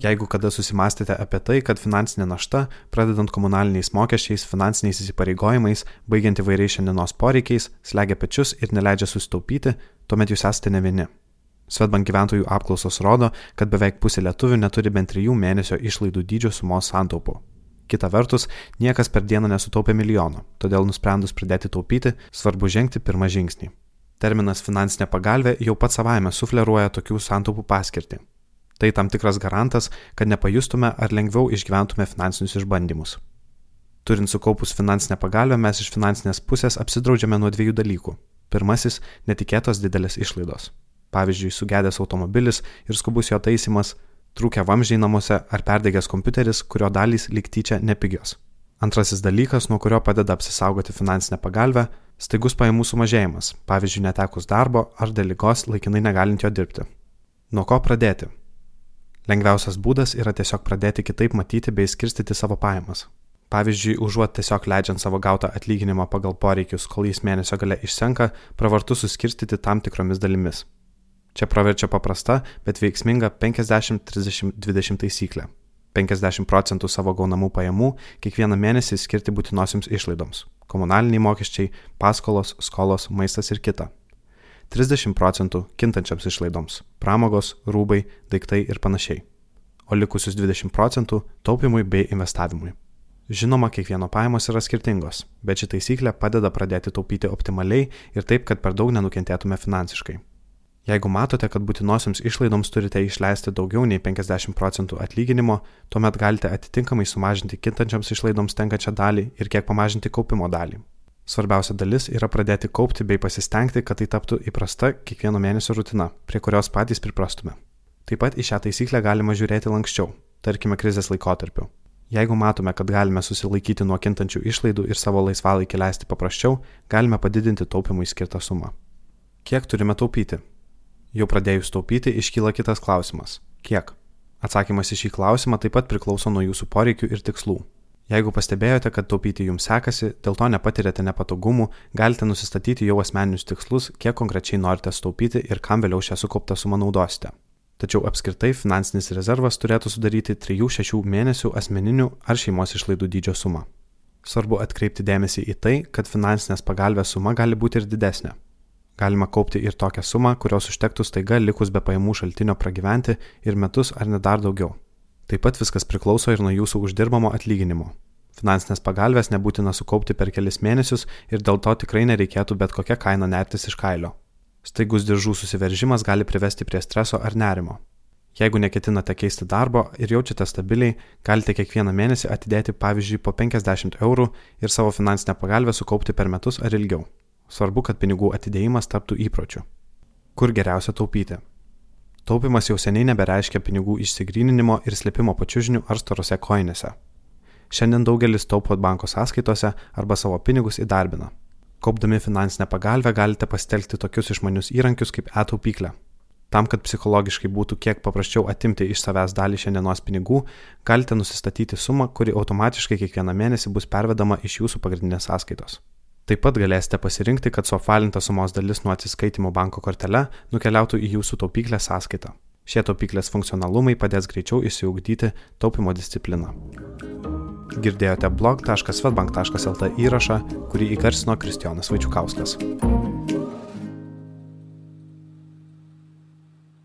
Jeigu kada susimastėte apie tai, kad finansinė našta, pradedant komunaliniais mokesčiais, finansiniais įsipareigojimais, baigiant įvairiais šiandienos poreikiais, slegia pečius ir neleidžia susitaupyti, tuomet jūs esate ne vieni. Svetbank gyventojų apklausos rodo, kad beveik pusė lietuvių neturi bent trijų mėnesio išlaidų dydžio sumos santaupų. Kita vertus, niekas per dieną nesutaupė milijono, todėl nusprendus pradėti taupyti, svarbu žengti pirmą žingsnį. Terminas finansinė pagalbė jau pats savaime sufleruoja tokių santaupų paskirtį Tai tam tikras garantas, kad nepajustume ar lengviau išgyventume finansinius išbandymus. Turint sukaupus finansinę pagalbę, mes iš finansinės pusės apsidraudžiame nuo dviejų dalykų. Pirmasis - netikėtos didelės išlaidos. Pavyzdžiui, sugedęs automobilis ir skubus jo taisimas, trūkę vamzdžiai namuose ar perdegęs kompiuteris, kurio dalys lyg tyčia nepigios. Antrasis dalykas, nuo kurio padeda apsisaugoti finansinę pagalbę - staigus pajamų sumažėjimas, pavyzdžiui, netekus darbo ar dėl lygos laikinai negalint jo dirbti. Nuo ko pradėti? Lengviausias būdas yra tiesiog pradėti kitaip matyti bei skirstyti savo pajamas. Pavyzdžiui, užuot tiesiog leidžiant savo gautą atlyginimą pagal poreikius, kol jis mėnesio gale išsenka, pravartu suskirstyti tam tikromis dalimis. Čia praverčia paprasta, bet veiksminga 50-30-20 taisyklė. 50 procentų savo gaunamų pajamų kiekvieną mėnesį skirti būtinosioms išlaidoms - komunaliniai mokesčiai, paskolos, skolos, maistas ir kita. 30 procentų kintančiams išlaidoms - pramogos, rūbai, daiktai ir panašiai, o likusius 20 procentų taupimui bei investavimui. Žinoma, kiekvieno pajamos yra skirtingos, bet ši taisyklė padeda pradėti taupyti optimaliai ir taip, kad per daug nenukentėtume finansiškai. Jeigu matote, kad būtinosiams išlaidoms turite išleisti daugiau nei 50 procentų atlyginimo, tuomet galite atitinkamai sumažinti kintančiams išlaidoms tenkančią dalį ir kiek pamažinti kaupimo dalį. Svarbiausia dalis yra pradėti kaupti bei pasistengti, kad tai taptų įprasta kiekvieno mėnesio rutina, prie kurios patys priprastume. Taip pat į šią taisyklę galima žiūrėti lankščiau, tarkime krizės laikotarpiu. Jeigu matome, kad galime susilaikyti nuo kintančių išlaidų ir savo laisvalaikį leisti paprasčiau, galime padidinti taupimui skirtą sumą. Kiek turime taupyti? Jau pradėjus taupyti iškyla kitas klausimas - kiek? Atsakymas į šį klausimą taip pat priklauso nuo jūsų poreikių ir tikslų. Jeigu pastebėjote, kad taupyti jums sekasi, dėl to nepatirėte nepatogumų, galite nusistatyti jau asmeninius tikslus, kiek konkrečiai norite sutaupyti ir kam vėliau šią sukauptą sumą naudosite. Tačiau apskritai finansinis rezervas turėtų sudaryti 3-6 mėnesių asmeninių ar šeimos išlaidų dydžio sumą. Svarbu atkreipti dėmesį į tai, kad finansinės pagalbės suma gali būti ir didesnė. Galima kaupti ir tokią sumą, kurios užtektų staiga likus be pajamų šaltinio pragyventi ir metus ar net dar daugiau. Taip pat viskas priklauso ir nuo jūsų uždirbamo atlyginimo. Finansinės pagalbės nebūtina sukaupti per kelis mėnesius ir dėl to tikrai nereikėtų bet kokią kainą nertis iš kailio. Staigus diržų susiveržimas gali privesti prie streso ar nerimo. Jeigu neketinate keisti darbo ir jaučiate stabiliai, galite kiekvieną mėnesį atidėti pavyzdžiui po 50 eurų ir savo finansinę pagalbę sukaupti per metus ar ilgiau. Svarbu, kad pinigų atidėjimas taptų įpročiu. Kur geriausia taupyti? Taupimas jau seniai nebereiškia pinigų išsigryninimo ir slėpimo pačiužinių ar storose koinėse. Šiandien daugelis taupo banko sąskaitose arba savo pinigus įdarbina. Kaupdami finansinę pagalbę galite pasitelkti tokius išmanius įrankius kaip e-taupyklė. Tam, kad psichologiškai būtų kiek paprasčiau atimti iš savęs dalį šiandienos pinigų, galite nusistatyti sumą, kuri automatiškai kiekvieną mėnesį bus pervedama iš jūsų pagrindinės sąskaitos. Taip pat galėsite pasirinkti, kad suapvalinta sumos dalis nuo atsiskaitimo banko kortele nukeliautų į jūsų taupyklės sąskaitą. Šie taupyklės funkcionalumai padės greičiau įsiugdyti taupimo discipliną. Girdėjote blog.svetbank.lt įrašą, kurį įgarsino Kristijonas Vaičiukauskas.